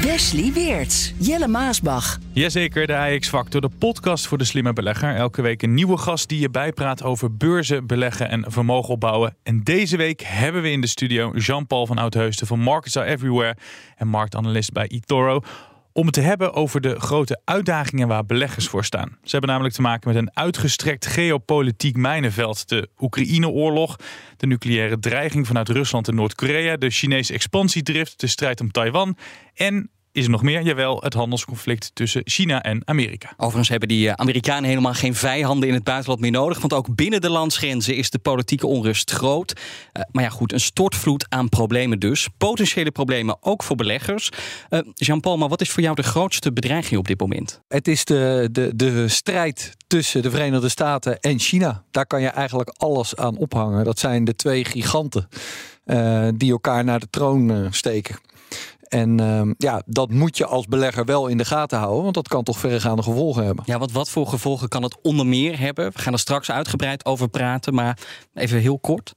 Wesley Weerts, Jelle Maasbach. Jazeker, de AX Factor, de podcast voor de slimme belegger. Elke week een nieuwe gast die je bijpraat over beurzen, beleggen en vermogen opbouwen. En deze week hebben we in de studio Jean-Paul van Oudheusden van Markets Are Everywhere en marktanalist bij eToro. Om het te hebben over de grote uitdagingen waar beleggers voor staan. Ze hebben namelijk te maken met een uitgestrekt geopolitiek mijnenveld. De Oekraïne-oorlog, de nucleaire dreiging vanuit Rusland en Noord-Korea, de Chinese expansiedrift, de strijd om Taiwan en is er nog meer? Jawel, het handelsconflict tussen China en Amerika. Overigens hebben die eh, Amerikanen helemaal geen vijanden in het buitenland meer nodig. Want ook binnen de landsgrenzen is de politieke onrust groot. Uh, maar ja, goed, een stortvloed aan problemen dus. Potentiële problemen ook voor beleggers. Uh, Jean-Paul, maar wat is voor jou de grootste bedreiging op dit moment? Het is de, de, de strijd tussen de Verenigde Staten en China. Daar kan je eigenlijk alles aan ophangen. Dat zijn de twee giganten die elkaar naar de troon steken. En uh, ja, dat moet je als belegger wel in de gaten houden, want dat kan toch verregaande gevolgen hebben. Ja, want wat voor gevolgen kan het onder meer hebben? We gaan er straks uitgebreid over praten, maar even heel kort.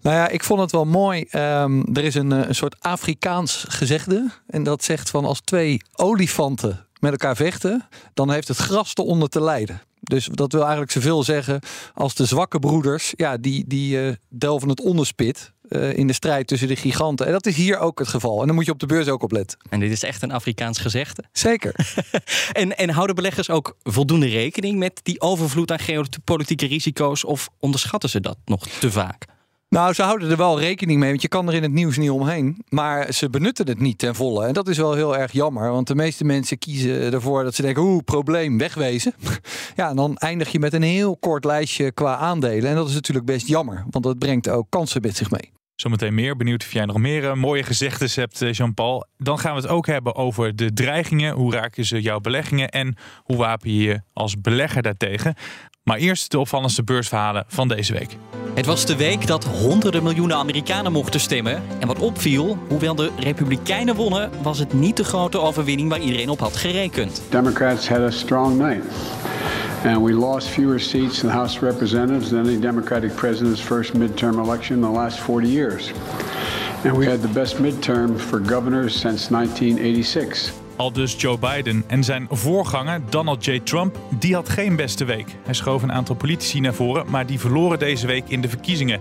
Nou ja, ik vond het wel mooi. Um, er is een, een soort Afrikaans gezegde. En dat zegt van als twee olifanten met elkaar vechten, dan heeft het gras eronder te lijden. Dus dat wil eigenlijk zoveel zeggen als de zwakke broeders, ja, die, die uh, delven het onderspit uh, in de strijd tussen de giganten. En dat is hier ook het geval. En dan moet je op de beurs ook op letten. En dit is echt een Afrikaans gezegde. Zeker. en, en houden beleggers ook voldoende rekening met die overvloed aan geopolitieke risico's? Of onderschatten ze dat nog te vaak? Nou, ze houden er wel rekening mee, want je kan er in het nieuws niet omheen. Maar ze benutten het niet ten volle. En dat is wel heel erg jammer, want de meeste mensen kiezen ervoor dat ze denken: oeh, probleem, wegwezen. ja, en dan eindig je met een heel kort lijstje qua aandelen. En dat is natuurlijk best jammer, want dat brengt ook kansen met zich mee. Zometeen meer. Benieuwd of jij nog meer uh, mooie gezegdes hebt, uh, Jean-Paul. Dan gaan we het ook hebben over de dreigingen. Hoe raken ze jouw beleggingen en hoe wapen je je als belegger daartegen? Maar eerst de opvallendste beursverhalen van deze week. Het was de week dat honderden miljoenen Amerikanen mochten stemmen. En wat opviel, hoewel de Republikeinen wonnen, was het niet de grote overwinning waar iedereen op had gerekend. Democrats had a strong night. And we lost fewer seats in the House of Representatives than any Democratic president's first midterm election in the last 40 years. And we had the best midterm for governors since 1986. Al dus Joe Biden en zijn voorganger Donald J. Trump, die had geen beste week. Hij schoof een aantal politici naar voren, maar die verloren deze week in de verkiezingen.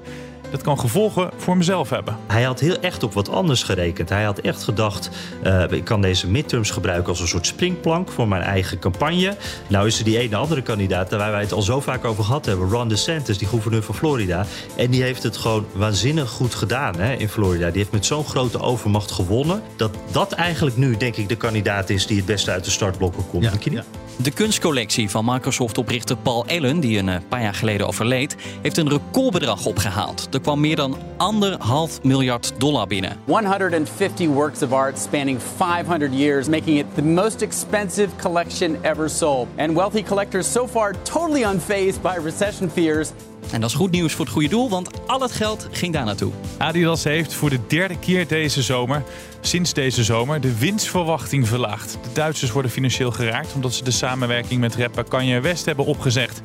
Dat kan gevolgen voor mezelf hebben. Hij had heel echt op wat anders gerekend. Hij had echt gedacht, uh, ik kan deze midterms gebruiken als een soort springplank voor mijn eigen campagne. Nou is er die ene andere kandidaat, waar wij het al zo vaak over gehad hebben, Ron DeSantis, die gouverneur van Florida. En die heeft het gewoon waanzinnig goed gedaan hè, in Florida. Die heeft met zo'n grote overmacht gewonnen, dat dat eigenlijk nu denk ik de kandidaat is die het beste uit de startblokken komt. Ja, ja. De kunstcollectie van Microsoft-oprichter Paul Allen, die een paar jaar geleden overleed, heeft een recordbedrag opgehaald. Er kwam meer dan anderhalf miljard dollar binnen. 150 works of art spanning 500 years, making it the most expensive collection ever sold. And wealthy collectors so far totally unfazed by recession fears. En dat is goed nieuws voor het goede doel, want al het geld ging daar naartoe. Adidas heeft voor de derde keer deze zomer, sinds deze zomer, de winstverwachting verlaagd. De Duitsers worden financieel geraakt omdat ze de samenwerking met rapper Kanye West hebben opgezegd.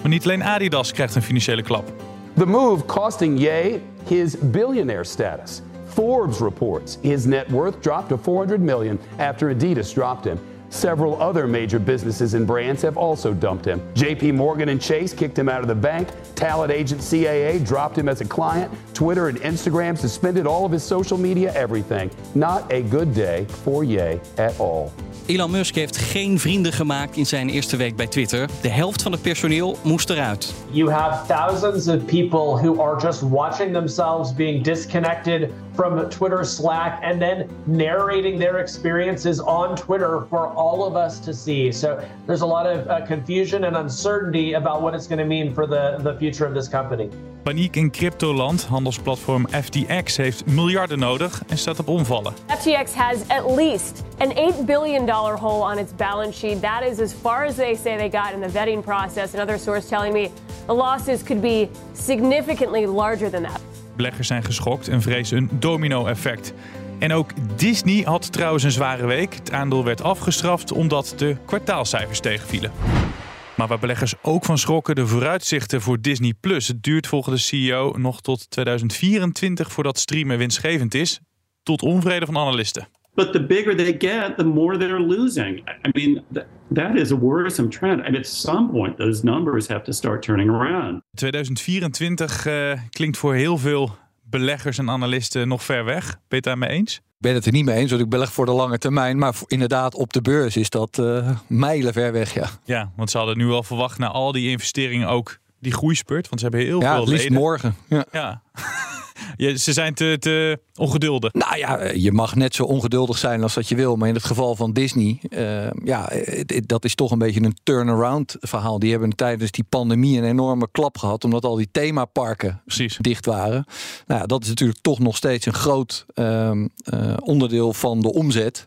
Maar niet alleen Adidas krijgt een financiële klap. The move costing Ye his billionaire status. Forbes reports his net worth dropped to 400 million after Adidas dropped him. Several other major businesses and brands have also dumped him. JP Morgan and Chase kicked him out of the bank. Talent agent CAA dropped him as a client. Twitter and Instagram suspended all of his social media, everything. Not a good day for Ye at all. Elon Musk heeft geen vrienden gemaakt in zijn eerste week bij Twitter. De helft van het personeel moest eruit. You have thousands of people who are just watching themselves being disconnected from Twitter, Slack, and then narrating their experiences on Twitter for all of us to see. So there's a lot of uh, confusion and uncertainty about what it's going to mean for the, the future of this company. Paniek in cryptoland. Handelsplatform FTX heeft miljarden nodig en staat op omvallen. FTX has at least an $8 billion hole on its balance sheet. That is as far as they say they got in the vetting process. Another source telling me the losses could be significantly larger than that. Beleggers zijn geschokt en vrezen een domino-effect. En ook Disney had trouwens een zware week. Het aandeel werd afgestraft omdat de kwartaalcijfers tegenvielen. Maar waar beleggers ook van schrokken, de vooruitzichten voor Disney Plus. Het duurt volgens de CEO nog tot 2024 voordat streamen winstgevend is. Tot onvrede van analisten. But the bigger they get, the more they're losing. I mean, th- that is a worrisome trend. And at some point, those numbers have to start turning around. 2024 uh, klinkt voor heel veel beleggers en analisten nog ver weg. Ben je het daarmee eens? Ik ben het er niet mee eens, want ik beleg voor de lange termijn. Maar inderdaad, op de beurs is dat uh, mijlen ver weg, ja. Ja, want ze hadden nu al verwacht na al die investeringen ook die groeispurt. Want ze hebben heel ja, veel leden. morgen. Ja. Ja. ja, ze zijn te, te ongeduldig. Nou ja, je mag net zo ongeduldig zijn als dat je wil. Maar in het geval van Disney, uh, ja, het, dat is toch een beetje een turnaround verhaal. Die hebben tijdens die pandemie een enorme klap gehad. Omdat al die themaparken Precies. dicht waren. Nou ja, dat is natuurlijk toch nog steeds een groot uh, uh, onderdeel van de omzet.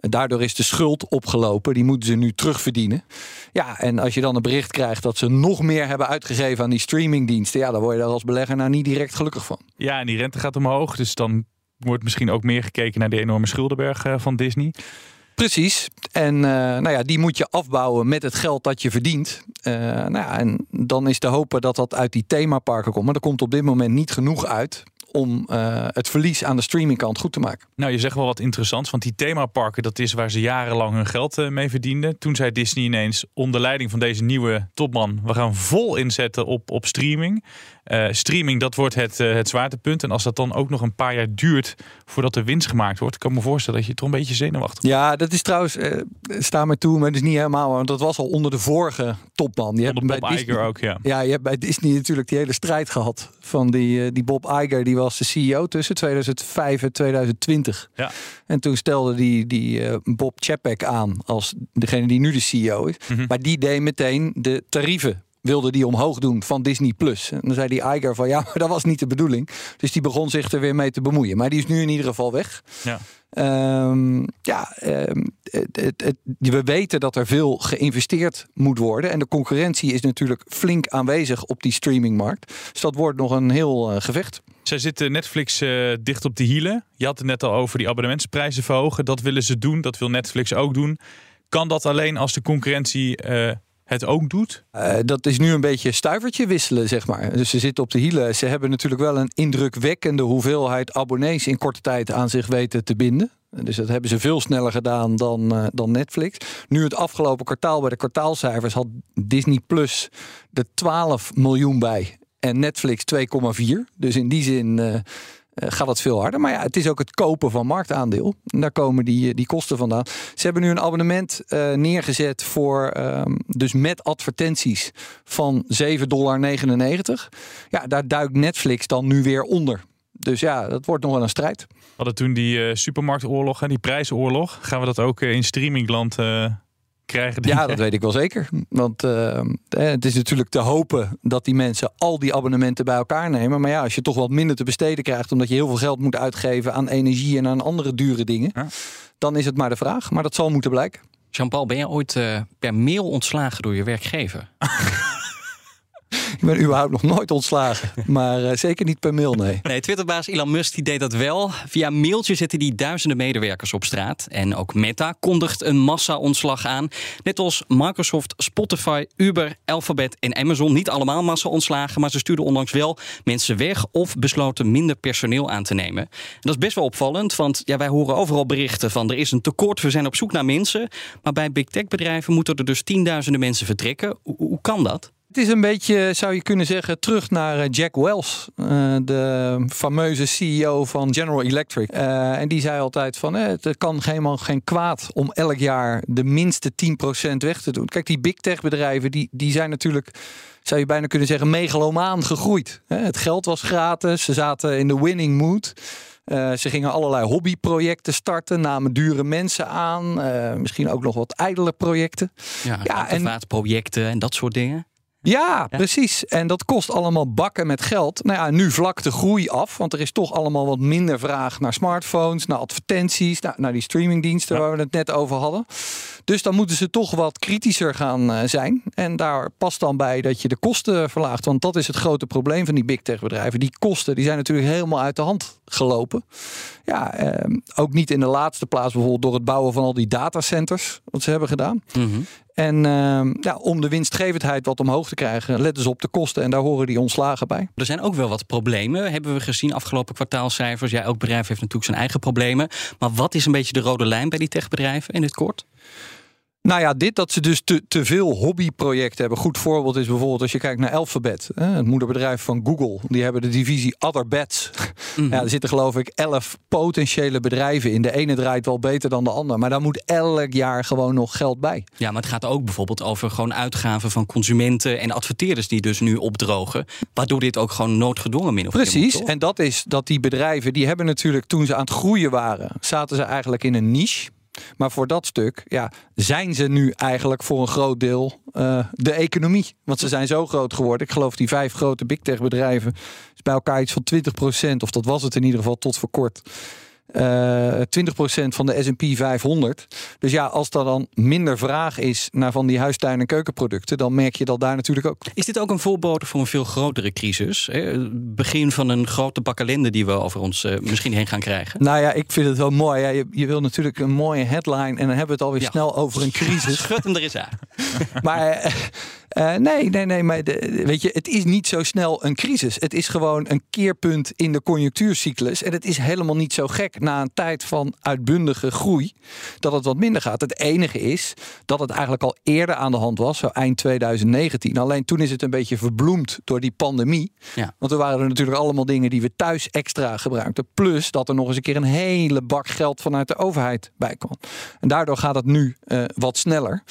Daardoor is de schuld opgelopen. Die moeten ze nu terugverdienen. Ja, en als je dan een bericht krijgt dat ze nog meer hebben uitgegeven aan die streamingdiensten. Ja, dan word je daar als belegger nou niet direct gelukkig van. Ja, en die rente gaat omhoog. Dus dan wordt misschien ook meer gekeken naar de enorme schuldenberg uh, van Disney. Precies. En uh, nou ja, die moet je afbouwen met het geld dat je verdient. Uh, nou ja, en dan is te hopen dat dat uit die themaparken komt. Maar er komt op dit moment niet genoeg uit om uh, het verlies aan de streamingkant goed te maken. Nou, je zegt wel wat interessants, want die themaparken, dat is waar ze jarenlang hun geld uh, mee verdienden. Toen zei Disney ineens, onder leiding van deze nieuwe topman, we gaan vol inzetten op, op streaming. Uh, streaming, dat wordt het, het zwaartepunt. En als dat dan ook nog een paar jaar duurt voordat er winst gemaakt wordt, kan ik me voorstellen dat je toch een beetje zenuwachtig wordt. Ja, dat is trouwens, sta maar toe, maar dat is niet helemaal, want dat was al onder de vorige topman. Je hebt bij Disney, ook, ja. Ja, je hebt bij Disney natuurlijk die hele strijd gehad van die, die Bob Iger, die was de CEO tussen 2005 en 2020. Ja. En toen stelde die, die uh, Bob Chapek aan als degene die nu de CEO is. Mhm. Maar die deed meteen de tarieven wilde die omhoog doen van Disney Plus. En dan zei die Iger van ja, maar dat was niet de bedoeling. Dus die begon zich er weer mee te bemoeien. Maar die is nu in ieder geval weg. Ja. Um, ja, um, het, het, het, we weten dat er veel geïnvesteerd moet worden. En de concurrentie is natuurlijk flink aanwezig op die streamingmarkt. Dus dat wordt nog een heel uh, gevecht. Zij zitten Netflix uh, dicht op de hielen. Je had het net al over die abonnementsprijzen verhogen. Dat willen ze doen. Dat wil Netflix ook doen. Kan dat alleen als de concurrentie uh, het ook doet? Uh, dat is nu een beetje stuivertje wisselen, zeg maar. Dus ze zitten op de hielen. Ze hebben natuurlijk wel een indrukwekkende hoeveelheid abonnees in korte tijd aan zich weten te binden. Dus dat hebben ze veel sneller gedaan dan, uh, dan Netflix. Nu het afgelopen kwartaal bij de kwartaalcijfers had Disney Plus er 12 miljoen bij. En Netflix 2,4. Dus in die zin uh, gaat het veel harder. Maar ja, het is ook het kopen van marktaandeel. En daar komen die, die kosten vandaan. Ze hebben nu een abonnement uh, neergezet voor, um, dus met advertenties van 7,99 dollar. Ja, daar duikt Netflix dan nu weer onder. Dus ja, dat wordt nog wel een strijd. We hadden toen die uh, supermarktoorlog, hè, die prijsoorlog. Gaan we dat ook in streamingland krijgen? Ja, dat weet ik wel zeker. Want uh, het is natuurlijk te hopen dat die mensen al die abonnementen bij elkaar nemen. Maar ja, als je toch wat minder te besteden krijgt, omdat je heel veel geld moet uitgeven aan energie en aan andere dure dingen, dan is het maar de vraag. Maar dat zal moeten blijken. Jean-Paul, ben jij ooit uh, per mail ontslagen door je werkgever? Ik ben überhaupt nog nooit ontslagen. Maar uh, zeker niet per mail, nee. Nee, Twitterbaas Elon Musk die deed dat wel. Via mailtje zetten die duizenden medewerkers op straat. En ook Meta kondigt een massa-ontslag aan. Net als Microsoft, Spotify, Uber, Alphabet en Amazon. Niet allemaal massa-ontslagen, maar ze stuurden onlangs wel mensen weg... of besloten minder personeel aan te nemen. En dat is best wel opvallend, want ja, wij horen overal berichten van... er is een tekort, we zijn op zoek naar mensen. Maar bij big tech bedrijven moeten er dus tienduizenden mensen vertrekken. Hoe kan dat? Het is een beetje, zou je kunnen zeggen, terug naar Jack Wells, uh, de fameuze CEO van General Electric. Uh, en die zei altijd van, eh, het kan helemaal geen kwaad om elk jaar de minste 10% weg te doen. Kijk, die big tech bedrijven, die, die zijn natuurlijk, zou je bijna kunnen zeggen, megalomaan gegroeid. Het geld was gratis, ze zaten in de winning mood. Eh, ze gingen allerlei hobbyprojecten starten, namen dure mensen aan. eh, misschien ook nog wat ijdele projecten. Ja, Ja, en- projecten en dat soort dingen. Ja, precies. En dat kost allemaal bakken met geld. Nou ja, nu vlakt de groei af, want er is toch allemaal wat minder vraag naar smartphones, naar advertenties, naar, naar die streamingdiensten waar we het net over hadden. Dus dan moeten ze toch wat kritischer gaan eh, zijn. En daar past dan bij dat je de kosten verlaagt. Want dat is het grote probleem van die big tech bedrijven. Die kosten die zijn natuurlijk helemaal uit de hand gelopen. Ja, eh, ook niet in de laatste plaats bijvoorbeeld door het bouwen van al die datacenters. Wat ze hebben gedaan. En eh, ja, om de winstgevendheid wat omhoog te krijgen, letten ze op de kosten. En daar horen die ontslagen bij. Er zijn ook wel wat problemen, hebben we gezien afgelopen kwartaalcijfers. Ja, elk bedrijf heeft natuurlijk zijn eigen problemen. Maar wat is een beetje de rode lijn bij die techbedrijven in het kort? Nou ja, dit dat ze dus te, te veel hobbyprojecten hebben. Goed voorbeeld is bijvoorbeeld als je kijkt naar Alphabet, het moederbedrijf van Google. Die hebben de divisie Other Bets. Ja, er zitten geloof ik elf potentiële bedrijven in. De ene draait wel beter dan de ander. Maar daar moet elk jaar gewoon nog geld bij. Ja, maar het gaat ook bijvoorbeeld over gewoon uitgaven van consumenten en adverteerders die dus nu opdrogen. Waardoor dit ook gewoon noodgedwongen min of meer Precies. En dat is dat die bedrijven, die hebben natuurlijk toen ze aan het groeien waren, zaten ze eigenlijk in een niche. Maar voor dat stuk ja, zijn ze nu eigenlijk voor een groot deel eh, de economie. Want ze zijn zo groot geworden. Ik geloof die vijf grote big tech bedrijven is bij elkaar iets van 20%, of dat was het in ieder geval tot voor kort. Eh 20% van de S&P 500. Dus ja, als er dan minder vraag is naar van die huistuin- en keukenproducten, dan merk je dat daar natuurlijk ook. Is dit ook een voorbode voor een veel grotere crisis? hè? Het Begin van een grote bak ellende die we over ons eh, misschien heen gaan krijgen? Nou ja, ik vind het wel mooi. Ja, je, je wil natuurlijk een mooie headline en dan hebben we het alweer snel over een crisis. Schud hem er eens aan. maar eh, nee, nee, nee. Maar de, weet je, het is niet zo snel een crisis. Het is gewoon een keerpunt in de conjunctuurcyclus. En het is helemaal niet zo gek na een tijd van uitbundige groei dat het wat minder gaat. Het enige is dat het eigenlijk al eerder aan de hand was, zo eind 2019. Alleen toen is het een beetje verbloemd door die pandemie. Ja. Want er waren er natuurlijk allemaal dingen die we thuis extra gebruikten. Plus dat er nog eens een keer een hele bak geld vanuit de overheid bij kwam. En daardoor gaat het nu eh, wat sneller.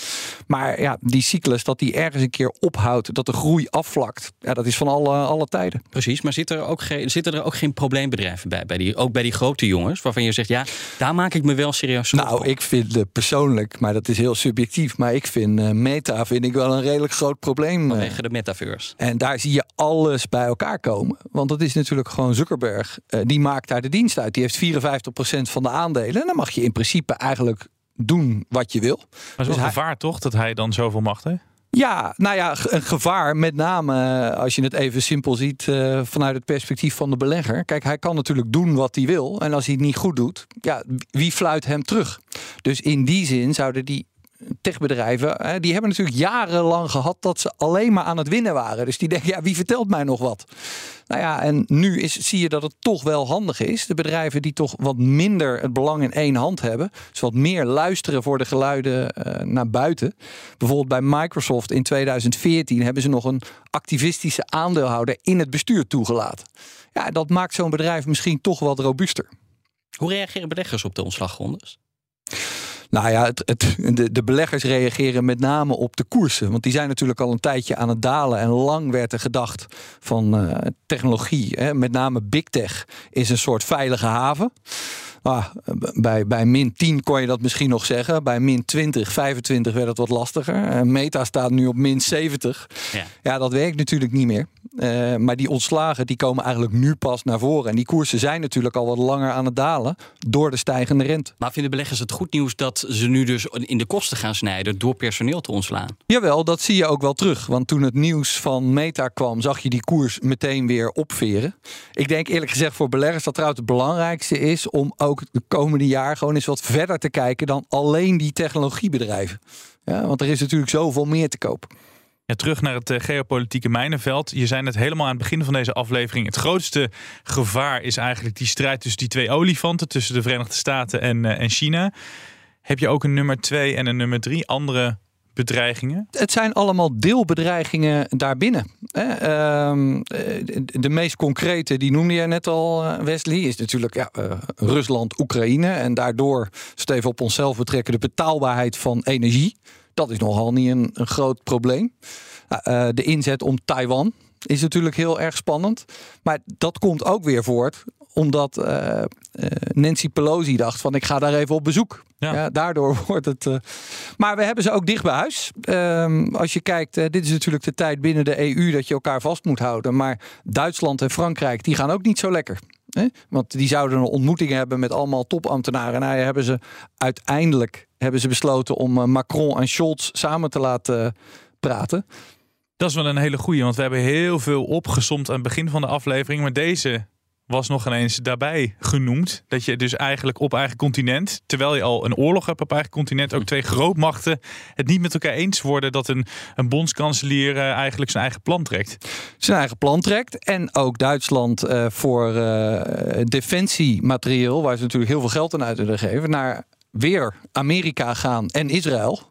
Maar ja, die cyclus, dat die ergens een keer ophoudt, dat de groei afvlakt. Ja, dat is van alle, alle tijden. Precies, maar zitten er ook geen, zitten er ook geen probleembedrijven bij? bij die, ook bij die grote jongens, waarvan je zegt, ja, daar maak ik me wel serieus zorgen Nou, ik vind eh, persoonlijk, maar dat is heel subjectief. Maar ik vind eh, Meta vind ik wel een redelijk groot probleem. eh. vanwege de metaverse. En daar zie je alles bij elkaar komen. Want dat is natuurlijk gewoon Zuckerberg. eh, die maakt daar de dienst uit. Die heeft 54% van de aandelen. En dan mag je in principe eigenlijk doen wat je wil. Maar het is Dus hij- gevaar toch dat hij dan zoveel macht heeft? Ja, nou ja, een gevaar. Met name eh, als je het even simpel ziet eh, vanuit het perspectief van de belegger. Kijk, hij kan natuurlijk doen wat hij wil. En als hij het niet goed doet, ja, wie fluit hem terug? Dus in die zin zouden die techbedrijven, hè, die hebben natuurlijk jarenlang gehad dat ze alleen maar aan het winnen waren. Dus die denken, ja, wie vertelt mij nog wat? Nou ja, en nu is, zie je dat het toch wel handig is. De bedrijven die toch wat minder het belang in één hand hebben. Dus wat meer luisteren voor de geluiden eh, naar buiten. Bijvoorbeeld bij Microsoft in 2014 hebben ze nog een activistische aandeelhouder in het bestuur toegelaten. Ja, dat maakt zo'n bedrijf misschien toch wat robuuster. Hoe reageren beleggers op de ontslagrondes? Nou ja, het, het, de, de beleggers reageren met name op de koersen. Want die zijn natuurlijk al een tijdje aan het dalen. En lang werd er gedacht van eh, technologie, hè, met name big tech, is een soort veilige haven. Ah, bij, bij min 10 kon je dat misschien nog zeggen. Bij min 20, 25 werd het wat lastiger. Eh, Meta staat nu op min 70. Ja. Ja, dat werkt natuurlijk niet meer. Eh, maar die ontslagen die komen eigenlijk nu pas naar voren. En die koersen zijn natuurlijk al wat langer aan het dalen door de stijgende rente. Maar vinden beleggers het goed nieuws dat ze nu dus in de kosten gaan snijden door personeel te ontslaan? Jawel, dat zie je ook wel terug. Want toen het nieuws van Meta kwam, zag je die koers meteen weer opveren. Ik denk eerlijk gezegd voor beleggers dat trouwens het belangrijkste is om ook de komende jaar gewoon eens wat verder te kijken dan alleen die technologiebedrijven. Ja, want er is natuurlijk zoveel meer te koop. Terug naar het eh, geopolitieke mijnenveld. Je zei het helemaal aan het begin van deze aflevering. Het grootste gevaar is eigenlijk die strijd tussen die twee olifanten, tussen de Verenigde Staten en, eh, en China. Heb je ook een nummer twee en een nummer drie andere bedreigingen? Het zijn allemaal deelbedreigingen daarbinnen. Ehm, eh, de, meest concrete, die noemde je net al, Wesley, is natuurlijk ja, eh, Rusland, Oekraïne. En daardoor, als we het even op onszelf betrekken, de betaalbaarheid van energie. Dat is nogal niet een, een groot probleem. Uh, de inzet om Taiwan is natuurlijk heel erg spannend. Maar dat komt ook weer voort omdat eh, eh, Nancy Pelosi dacht van ik ga daar even op bezoek. Ja. daardoor wordt het. eh, Maar we hebben ze ook dicht bij huis. Ehm, als je kijkt, eh, dit is natuurlijk de tijd binnen de EU dat je elkaar vast moet houden. Maar Duitsland en Frankrijk die gaan ook niet zo lekker. Hè? Want die zouden een ontmoeting hebben met allemaal topambtenaren. Nou ja, hebben ze uiteindelijk hebben ze besloten om eh, Macron en Scholz samen te laten eh, praten. Dat is wel een hele goeie, want we hebben heel veel opgesomd aan het begin van de aflevering. Maar deze was nog ineens daarbij genoemd. Dat je dus eigenlijk op eigen continent, terwijl je al een oorlog hebt op eigen continent, ook twee grootmachten het niet met elkaar eens worden dat een, een bondskanselier eh, eigenlijk zijn eigen plan trekt. zijn eigen plan trekt. En ook Duitsland voor eh, defensiematerieel, waar ze natuurlijk heel veel geld aan uit willen geven, naar weer Amerika gaan en Israël.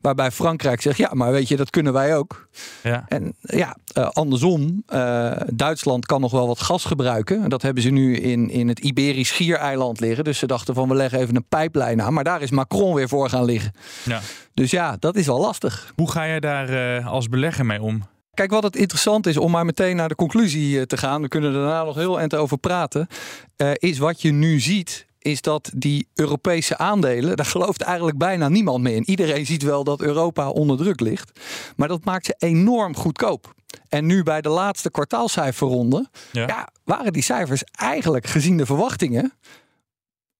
Waarbij Frankrijk zegt, ja, maar weet je, dat kunnen wij ook. Ja. En ja, eh, andersom, eh, Duitsland kan nog wel wat gas gebruiken. Dat hebben ze nu in, in het Iberisch Schiereiland liggen. Dus ze dachten van, we leggen even een pijplijn aan. Maar daar is Macron weer voor gaan liggen. Ja. Dus ja, dat is wel lastig. Hoe ga jij daar eh, als belegger mee om? Kijk, wat het interessant is om maar meteen naar de conclusie te gaan. We kunnen er daarna nog heel eind over praten. is wat je nu ziet. Is dat die Europese aandelen, daar gelooft eigenlijk bijna niemand meer in. Iedereen ziet wel dat Europa onder druk ligt. Maar dat maakt ze enorm goedkoop. En nu bij de laatste kwartaalcijferronde, Ja. ja, waren die cijfers eigenlijk gezien de verwachtingen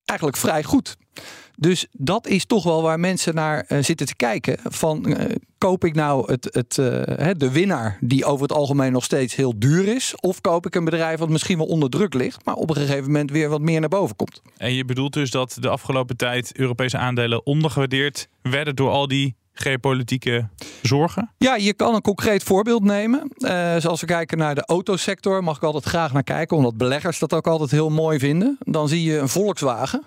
eigenlijk vrij goed. Dus dat is toch wel waar mensen naar eh, zitten te kijken. Van eh, koop ik nou het, het, eh, de winnaar die over het algemeen nog steeds heel duur is, of koop ik een bedrijf wat misschien wel onder druk ligt, maar op een gegeven moment weer wat meer naar boven komt. En je bedoelt dus dat de afgelopen tijd Europese aandelen ondergewaardeerd werden door al die geopolitieke zorgen? Ja, je kan een concreet voorbeeld nemen. Eh, zoals we kijken naar de autosector, mag ik altijd graag naar kijken, omdat beleggers dat ook altijd heel mooi vinden. Dan zie je een Volkswagen.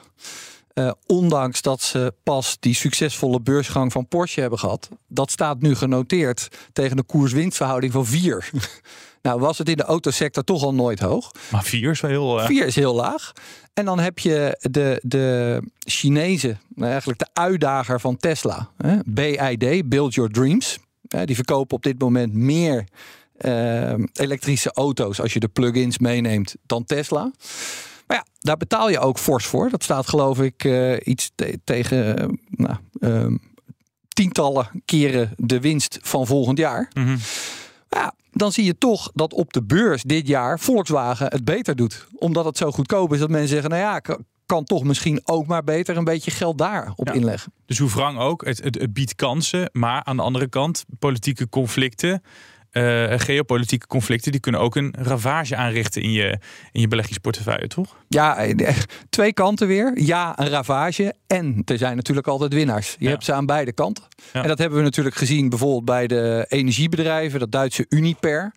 Eh, ondanks dat ze pas die succesvolle beursgang van Porsche hebben gehad, dat staat nu genoteerd tegen een koers-winstverhouding van 4. nou, was het in de autosector toch al nooit hoog. Maar vier is wel heel... eh, 4 is heel laag. En dan heb je de, de Chinezen, nou, eigenlijk de uitdager van Tesla, hè, BID, Build Your Dreams. Hè, die verkopen op dit moment meer eh, elektrische auto's als je de plug-ins meeneemt dan Tesla. Maar ja, daar betaal je ook fors voor. Dat staat geloof ik eh, iets te- tegen eh, nou, ehm, tientallen keren de winst van volgend jaar. mhm. Ja, dan zie je toch dat op de beurs dit jaar Volkswagen het beter doet. Omdat het zo goedkoop is dat mensen zeggen, nou ja, kan toch misschien ook maar beter een beetje geld daarop Ja. inleggen. Dus hoe wrang ook, het, het, het biedt kansen. Maar aan de andere kant, politieke conflicten, eh, geopolitieke conflicten, die kunnen ook een ravage aanrichten in je, in je beleggingsportefeuille, toch? Ja, eh, twee kanten weer. Ja, een ravage. En er zijn natuurlijk altijd winnaars. Je Ja. hebt ze aan beide kanten. Ja. En dat hebben we natuurlijk gezien bijvoorbeeld bij de energiebedrijven. Dat Duitse Uniper.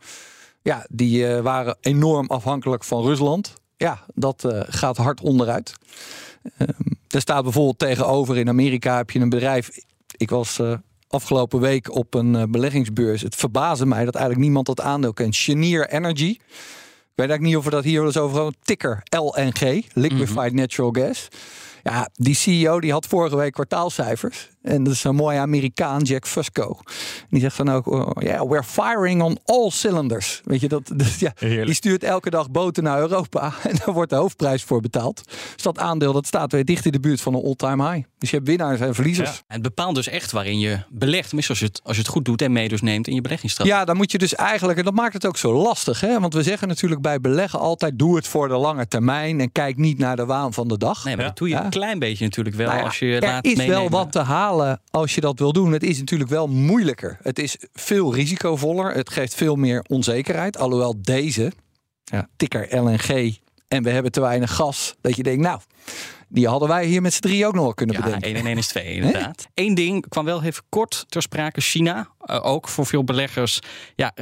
Ja, die eh, waren enorm afhankelijk van Rusland. Ja, dat eh, gaat hard onderuit. Ehm, er staat bijvoorbeeld tegenover in Amerika heb je een bedrijf. Ik was eh, afgelopen week op een eh, beleggingsbeurs. Het verbaasde mij dat eigenlijk niemand dat aandeel kent. Chenier Energy. Ik weet eigenlijk niet of we dat hier wel eens over hebben. Ticker LNG, Liquefied Natural Gas. Ja, die CEO die had vorige week kwartaalcijfers. En dat is een mooie Amerikaan, Jack Fusco. Die zegt dan ook, oh, yeah, we're firing on all cylinders. Weet je, dat, ja, Heerlijk. die stuurt elke dag boten naar Europa. En daar wordt de hoofdprijs voor betaald. Dus dat aandeel dat staat weer dicht in de buurt van een all-time high. Dus je hebt winnaars en verliezers. Ja. Ja. En het bepaalt dus echt waarin je belegt. Tenminste, als je het, als je het goed doet en mee dus neemt in je beleggingsstrategie. dan moet je dus eigenlijk, en dat maakt het ook zo lastig. Hè? Want we zeggen natuurlijk bij beleggen altijd, doe het voor de lange termijn. En kijk niet naar de waan van de dag. Nee, maar Ja. dat doe je Ja. een klein beetje natuurlijk wel Nou ja, als je je er laat is meenemen. wel wat te halen als je dat wil doen. Het is natuurlijk wel moeilijker. Het is veel risicovoller. Het geeft veel meer onzekerheid. Alhoewel deze, ja, tikker LNG en we hebben te weinig gas. Dat je denkt, nou, die hadden wij hier met z'n drie ook nog kunnen Ja, bedenken. 1 en 1 is 2 inderdaad. Eén ding kwam wel even kort ter sprake. China, eh, ook voor veel beleggers, ja,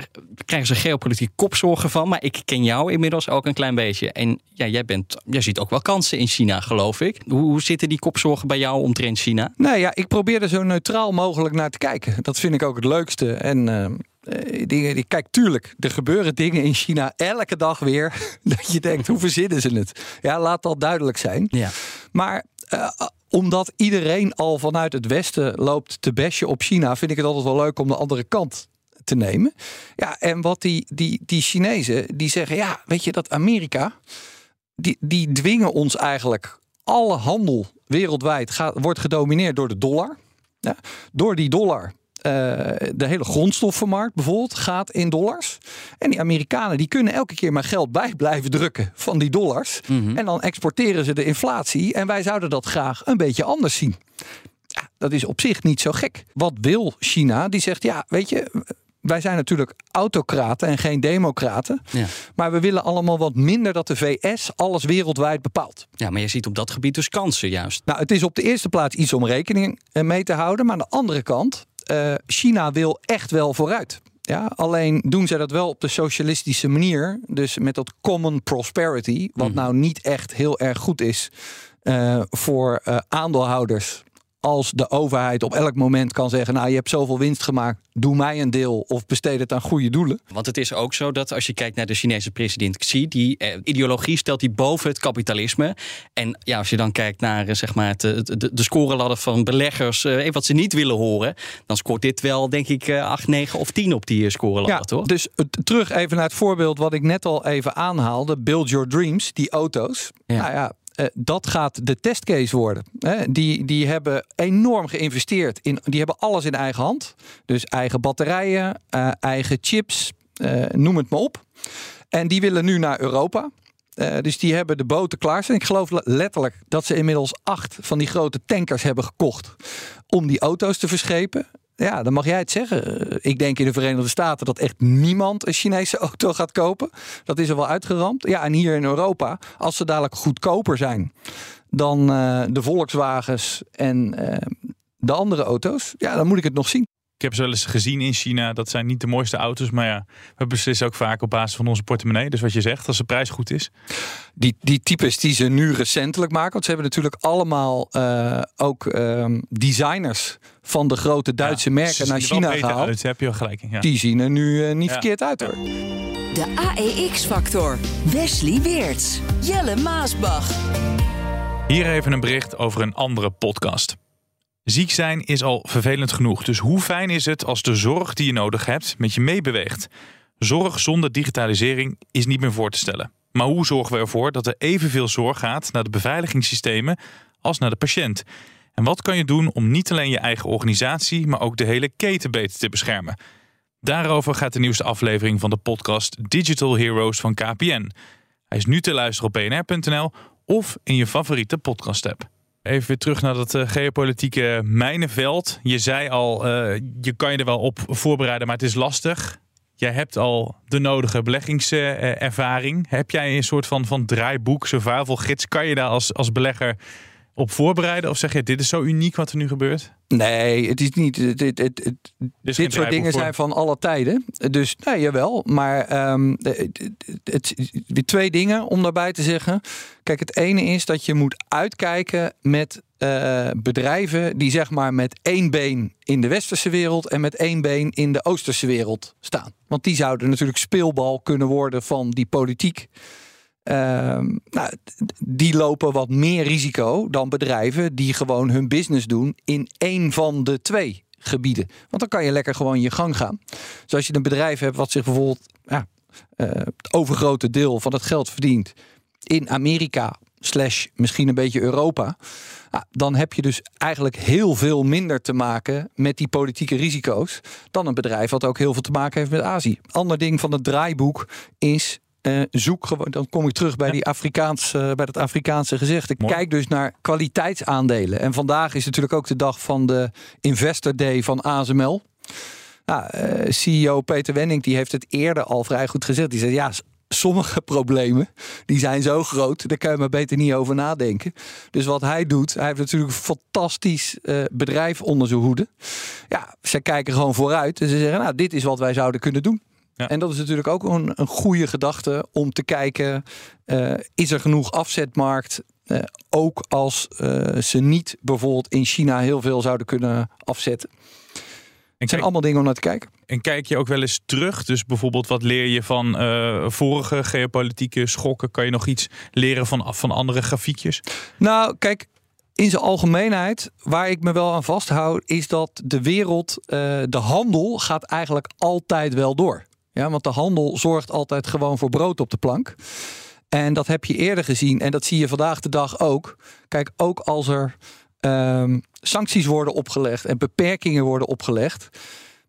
krijgen ze geopolitiek kopzorgen van. Maar ik ken jou inmiddels ook een klein beetje. En ja, jij, bent, jij ziet ook wel kansen in China, geloof ik. Hoe, hoe zitten die kopzorgen bij jou omtrent China? Nou ja, ik probeer er zo neutraal mogelijk naar te kijken. Dat vind ik ook het leukste. En eh, eh, dingen, ik kijk tuurlijk, er gebeuren dingen in China elke dag weer. Dat je denkt, hoe verzinnen ze het? Ja, laat dat duidelijk zijn. Ja. Maar eh, omdat iedereen al vanuit het Westen loopt te bashen op China, vind ik het altijd wel leuk om de andere kant te nemen. Ja, en wat die, die, die Chinezen, die zeggen, ja, weet je dat Amerika, die, die dwingen ons eigenlijk. Alle handel wereldwijd gaat, wordt gedomineerd door de dollar. Ja, door die dollar de hele grondstoffenmarkt bijvoorbeeld gaat in dollars. En die Amerikanen die kunnen elke keer maar geld bij blijven drukken van die dollars. Mhm. En dan exporteren ze de inflatie. En wij zouden dat graag een beetje anders zien. Ja, dat is op zich niet zo gek. Wat wil China? Die zegt ja, weet je. Wij zijn natuurlijk autocraten en geen democraten. Ja. Maar we willen allemaal wat minder dat de VS alles wereldwijd bepaalt. ja, maar je ziet op dat gebied dus kansen juist. Nou, het is op de eerste plaats iets om rekening eh, mee te houden. Maar aan de andere kant, eh, China wil echt wel vooruit. Ja, alleen doen zij dat wel op de socialistische manier. Dus met dat common prosperity. Wat nou niet echt heel erg goed is eh, voor eh, aandeelhouders. Als de overheid op elk moment kan zeggen: Nou, je hebt zoveel winst gemaakt, doe mij een deel of besteed het aan goede doelen. Want het is ook zo dat als je kijkt naar de Chinese president Xi, die eh, ideologie stelt die boven het kapitalisme. En ja, als je dan kijkt naar eh, zeg maar het, de, de scoreladder van beleggers, eh, wat ze niet willen horen, dan scoort dit wel, denk ik, eh, 8, 9 of 10 op die scoreladder, toch? Dus terug even naar het voorbeeld wat ik net al even aanhaalde: Build Your Dreams, die auto's. Ja. Nou ja. Eh, dat gaat de testcase worden. Hè, die, die hebben enorm geïnvesteerd in. Die hebben alles in eigen hand. Dus eigen batterijen, eh, eigen chips, eh, noem het maar op. En die willen nu naar Europa. Eh, dus die hebben de boten klaar staan. Ik geloof le- letterlijk dat ze inmiddels acht van die grote tankers hebben gekocht. om die auto's te verschepen. Ja, dan mag jij het zeggen. Eh, Ik denk in de Verenigde Staten dat echt niemand een Chinese auto gaat kopen. Dat is er wel uitgeramd. Ja, en hier in Europa, als ze dadelijk goedkoper zijn dan eh, de Volkswagens en eh, de andere auto's, ja, dan moet ik het nog zien. Ik heb ze wel eens gezien in China. Dat zijn niet de mooiste auto's. Maar ja, we beslissen ook vaak op basis van onze portemonnee. Dus wat je zegt, als de prijs goed is. Die, die types die ze nu recentelijk maken. Want ze hebben natuurlijk allemaal eh, ook ehm, designers van de grote Duitse Ja, merken naar China gehaald. Uit, heb je wel gelijk in. Ja. Die zien er nu eh, niet Ja. verkeerd uit hoor. De AEX-factor. Wesley Weerts. Jelle Maasbach. Hier even een bericht over een andere podcast. Ziek zijn is al vervelend genoeg. Dus hoe fijn is het als de zorg die je nodig hebt met je meebeweegt? Zorg zonder digitalisering is niet meer voor te stellen. Maar hoe zorgen we ervoor dat er evenveel zorg gaat naar de beveiligingssystemen als naar de patiënt? En wat kan je doen om niet alleen je eigen organisatie, maar ook de hele keten beter te beschermen? Daarover gaat de nieuwste aflevering van de podcast Digital Heroes van KPN. Hij is nu te luisteren op bnr.nl of in je favoriete podcast-app. Even weer terug naar dat eh, geopolitieke mijnenveld. Je zei al, eh, je kan je er wel op voorbereiden, maar het is lastig. Jij hebt al de nodige beleggingservaring. Heb jij een soort van, van draaiboek, survival gids? Kan je daar als, als belegger op voorbereiden? Of zeg je, dit is zo uniek wat er nu gebeurt? Nee, het is niet. Het, het, het, dit soort dingen voor. zijn van alle tijden. Dus nee, jawel. Maar ehm, het- weer twee dingen om daarbij te zeggen. Kijk, het ene is dat je moet uitkijken met eh, bedrijven die zeg maar met één been in de westerse wereld en met één been in de oosterse wereld staan. Want die zouden natuurlijk speelbal kunnen worden van die politiek. Ehm, nou, die lopen wat meer risico dan bedrijven die gewoon hun business doen in één van de twee gebieden. Want dan kan je lekker gewoon je gang gaan. Dus als je een bedrijf hebt wat zich bijvoorbeeld ja, eh, het overgrote deel van het geld verdient in Amerika slash misschien een beetje Europa. dan heb je dus eigenlijk heel veel minder te maken met die politieke risico's dan een bedrijf wat ook heel veel te maken heeft met Azië. Ander ding van het draaiboek is eh, zoek gewoon, dan kom ik terug bij, die Afrikaans, eh, bij dat Afrikaanse gezegde. Mooi. Kijk dus naar kwaliteitsaandelen. En vandaag is natuurlijk ook de dag van de Investor Day van ASML. Nou, eh, CEO Peter Wenning die heeft het eerder al vrij goed gezegd. Die zei ja, sommige problemen die zijn zo groot, daar kan je maar beter niet over nadenken. Dus wat hij doet, hij heeft natuurlijk een fantastisch bedrijf onder zijn hoede. Ja, ze kijken gewoon vooruit en ze zeggen nou, dit is wat wij zouden kunnen doen. Ja. En dat is natuurlijk ook een, een goede gedachte om te kijken, eh, is er genoeg afzetmarkt? Eh, ook als eh, ze niet bijvoorbeeld in China heel veel zouden kunnen afzetten. En Het zijn allemaal dingen om naar te kijken. en kijk je ook wel eens terug? Dus bijvoorbeeld, wat leer je van vorige geopolitieke schokken? Kan je nog iets leren van, van andere grafiekjes? Nou, kijk, in zijn algemeenheid, waar ik me wel aan vasthoud, is dat de wereld, de handel gaat eigenlijk altijd wel door. Ja, want de handel zorgt altijd gewoon voor brood op de plank. En dat heb je eerder gezien en dat zie je vandaag de dag ook. Kijk, ook als er ehm, sancties worden opgelegd en beperkingen worden opgelegd.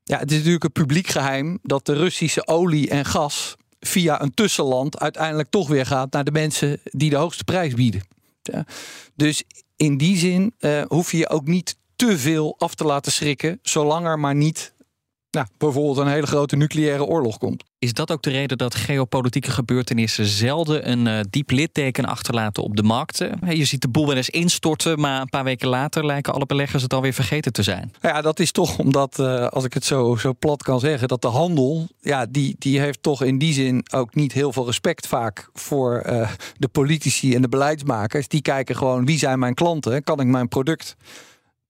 Ja, het is natuurlijk een publiek geheim dat de Russische olie en gas via een tussenland uiteindelijk toch weer gaat naar de mensen die de hoogste prijs bieden. Ja. Dus in die zin uh, hoef je je ook niet te veel af te laten schrikken, zolang er maar niet nou, bijvoorbeeld een hele grote nucleaire oorlog komt. Is dat ook de reden dat geopolitieke gebeurtenissen zelden een uh, diep litteken achterlaten op de markten? Je ziet de boel wel eens instorten, maar een paar weken later lijken alle beleggers het alweer vergeten te zijn. Ja, dat is toch omdat, uh, als ik het zo, zo plat kan zeggen, dat de handel, ja, die, die heeft toch in die zin ook niet heel veel respect vaak voor uh, de politici en de beleidsmakers. Die kijken gewoon wie zijn mijn klanten, kan ik mijn product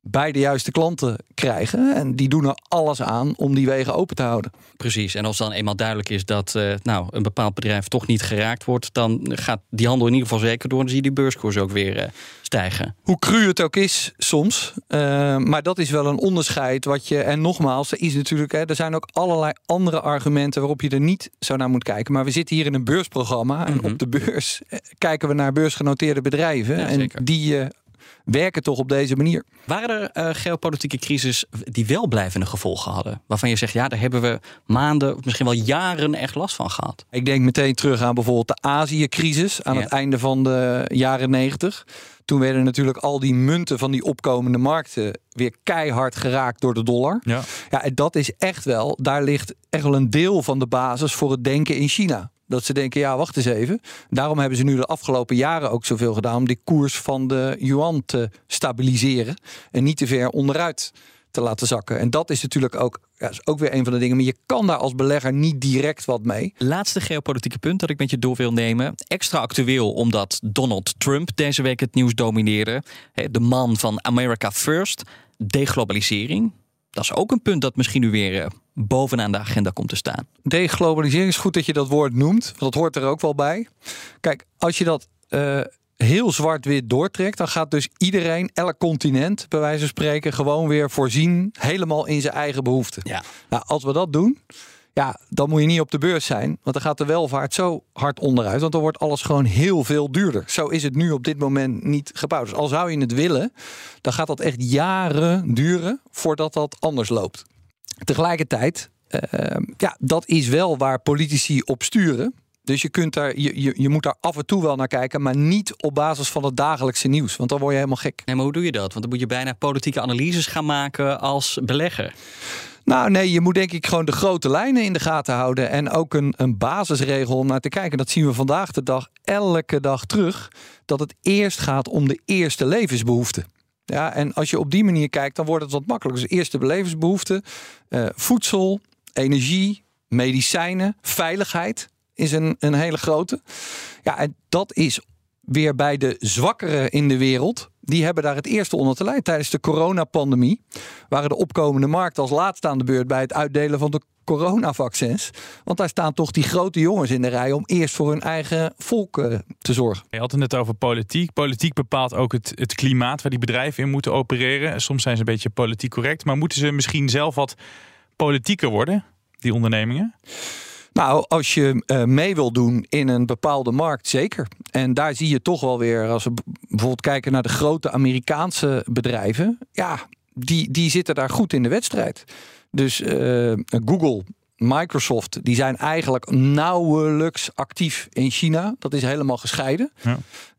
bij de juiste klanten krijgen. En die doen er alles aan om die wegen open te houden. Precies. En als dan eenmaal duidelijk is dat uh, nou, een bepaald bedrijf toch niet geraakt wordt, dan gaat die handel in ieder geval zeker door. Dan zie je die beurskoers ook weer uh, stijgen. Hoe cru het ook is soms. Uh, maar dat is wel een onderscheid wat je. En nogmaals, er is natuurlijk. Hè, er zijn ook allerlei andere argumenten waarop je er niet zo naar moet kijken. Maar we zitten hier in een beursprogramma. Mm -hmm. En Mhm. op de beurs kijken we naar beursgenoteerde bedrijven. Ja, en die werken toch op deze manier. Waren er uh, geopolitieke crisis die wel blijvende gevolgen hadden? Waarvan je zegt, ja, daar hebben we maanden, of misschien wel jaren echt last van gehad. Ik denk meteen terug aan bijvoorbeeld de Azië-crisis aan Ja. het einde van de jaren negentig. Toen werden natuurlijk al die munten van die opkomende markten weer keihard geraakt door de dollar. Ja. Ja, en dat is echt wel, daar ligt echt wel een deel van de basis voor het denken in China. Dat ze denken, ja, wacht eens even. Daarom hebben ze nu de afgelopen jaren ook zoveel gedaan om die koers van de yuan te stabiliseren en niet te ver onderuit te laten zakken. En dat is natuurlijk ook, ja, is ook weer een van de dingen. Maar je kan daar als belegger niet direct wat mee. Laatste geopolitieke punt dat ik met je door wil nemen. Extra actueel omdat Donald Trump deze week het nieuws domineerde. De man van America First. Deglobalisering. Dat is ook een punt dat misschien nu weer eh, bovenaan de agenda komt te staan. Deglobalisering is goed dat je dat woord noemt, want dat hoort er ook wel bij. Kijk, als je dat eh, heel zwart-wit doortrekt, dan gaat dus iedereen, elk continent, bij wijze van spreken, gewoon weer voorzien, helemaal in zijn eigen behoeften. Ja. Nou, als we dat doen, ja, dan moet je niet op de beurs zijn, want dan gaat de welvaart zo hard onderuit, want dan wordt alles gewoon heel veel duurder. Zo is het nu op dit moment niet gebouwd. Dus al zou je het willen, dan gaat dat echt jaren duren voordat dat anders loopt. Tegelijkertijd, uh, ja, dat is wel waar politici op sturen. Dus je, kunt daar, je, je, je moet daar af en toe wel naar kijken, maar niet op basis van het dagelijkse nieuws. Want dan word je helemaal gek. Nee, maar hoe doe je dat? Want dan moet je bijna politieke analyses gaan maken als belegger. Nou, nee, je moet denk ik gewoon de grote lijnen in de gaten houden. En ook een, een basisregel om naar te kijken. Dat zien we vandaag de dag elke dag terug. Dat het eerst gaat om de eerste levensbehoeften. Ja, en als je op die manier kijkt, dan wordt het wat makkelijker. Dus eerste levensbehoeften, uh, voedsel, energie, medicijnen, veiligheid is een, een hele grote. Ja, en dat is weer bij de zwakkeren in de wereld. Die hebben daar het eerste onder te lijden. Tijdens de coronapandemie waren de opkomende markten als laatste aan de beurt bij het uitdelen van de coronavaccins. Want daar staan toch die grote jongens in de rij om eerst voor hun eigen volk uh, te zorgen. Je had het net over politiek. Politiek bepaalt ook het, het klimaat waar die bedrijven in moeten opereren. Soms zijn ze een beetje politiek correct, maar moeten ze misschien zelf wat politieker worden, die ondernemingen? Nou, als je uh, mee wil doen in een bepaalde markt, zeker. En daar zie je toch wel weer, als we bijvoorbeeld kijken naar de grote Amerikaanse bedrijven, ja, die, die zitten daar goed in de wedstrijd. Dus uh, Google, Microsoft, die zijn eigenlijk nauwelijks actief in China. Dat is helemaal gescheiden. Ja.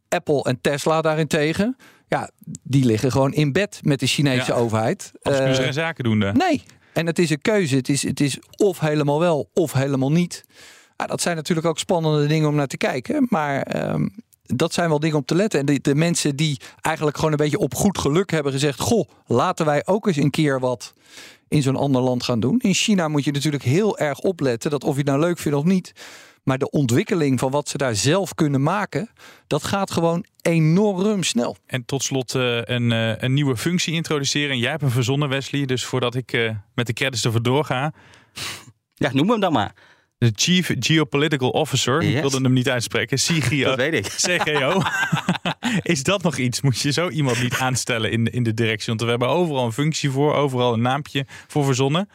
Apple en Tesla daarentegen, ja, die liggen gewoon in bed met de Chinese Ja. overheid. Als kunnen ze Uh, geen zaken doen. daar. Nee. En het is een keuze. Het is, het is of helemaal wel of helemaal niet. Dat zijn natuurlijk ook spannende dingen om naar te kijken. Maar ehm, dat zijn wel dingen om te letten. En de, de mensen die eigenlijk gewoon een beetje op goed geluk hebben gezegd: Goh, laten wij ook eens een keer wat in zo'n ander land gaan doen. In China moet je natuurlijk heel erg opletten dat of je het nou leuk vindt of niet. Maar de ontwikkeling van wat ze daar zelf kunnen maken, dat gaat gewoon enorm snel. En tot slot eh, een, eh, een nieuwe functie introduceren. Jij hebt hem verzonnen, Wesley. Dus voordat ik eh, met de credits ervoor doorga. Ja, noem hem dan maar. De Chief Geopolitical Officer. Ik wilde hem niet uitspreken. CGO. Dat weet ik. CGO. Is dat nog iets? Moet je zo iemand niet aanstellen in, in de directie? Want we hebben overal een functie voor, overal een naampje voor verzonnen.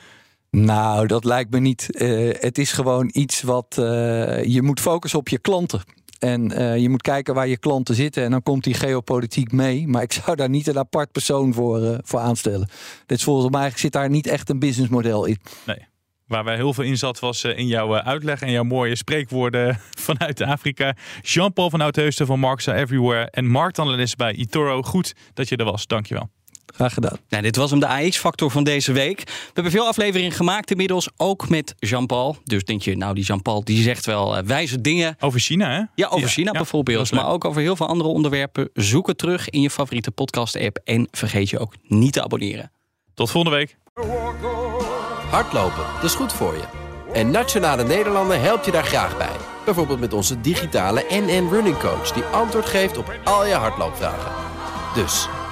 Nou, dat lijkt me niet. Eh, het is gewoon iets wat eh, je moet focussen op je klanten. En eh, je moet kijken waar je klanten zitten. En dan komt die geopolitiek mee. Maar ik zou daar niet een apart persoon voor, voor aanstellen. Is volgens mij zit daar niet echt een businessmodel in. Nee. Waar wij heel veel in zat was in jouw uitleg en jouw mooie spreekwoorden vanuit Afrika. Jean-Paul van Oudheusden van Marks Everywhere en marktanalist bij eToro. Goed dat je er was. Dankjewel. Graag gedaan. Nou, dit was hem, de AX-factor van deze week. We hebben veel afleveringen gemaakt inmiddels, ook met Jean-Paul. Dus denk je, nou, die Jean-Paul die zegt wel uh, wijze dingen. Over China, hè? Ja, over China bijvoorbeeld. Maar ook over heel veel andere onderwerpen. Zoek het terug in je favoriete podcast-app. En vergeet je ook niet te abonneren. Tot volgende week. Hardlopen, dat is goed voor je. En Nationale Nederlanden helpt je daar graag bij. Bijvoorbeeld met onze digitale NN Running Coach... die antwoord geeft op al je hardloopvragen. Dus,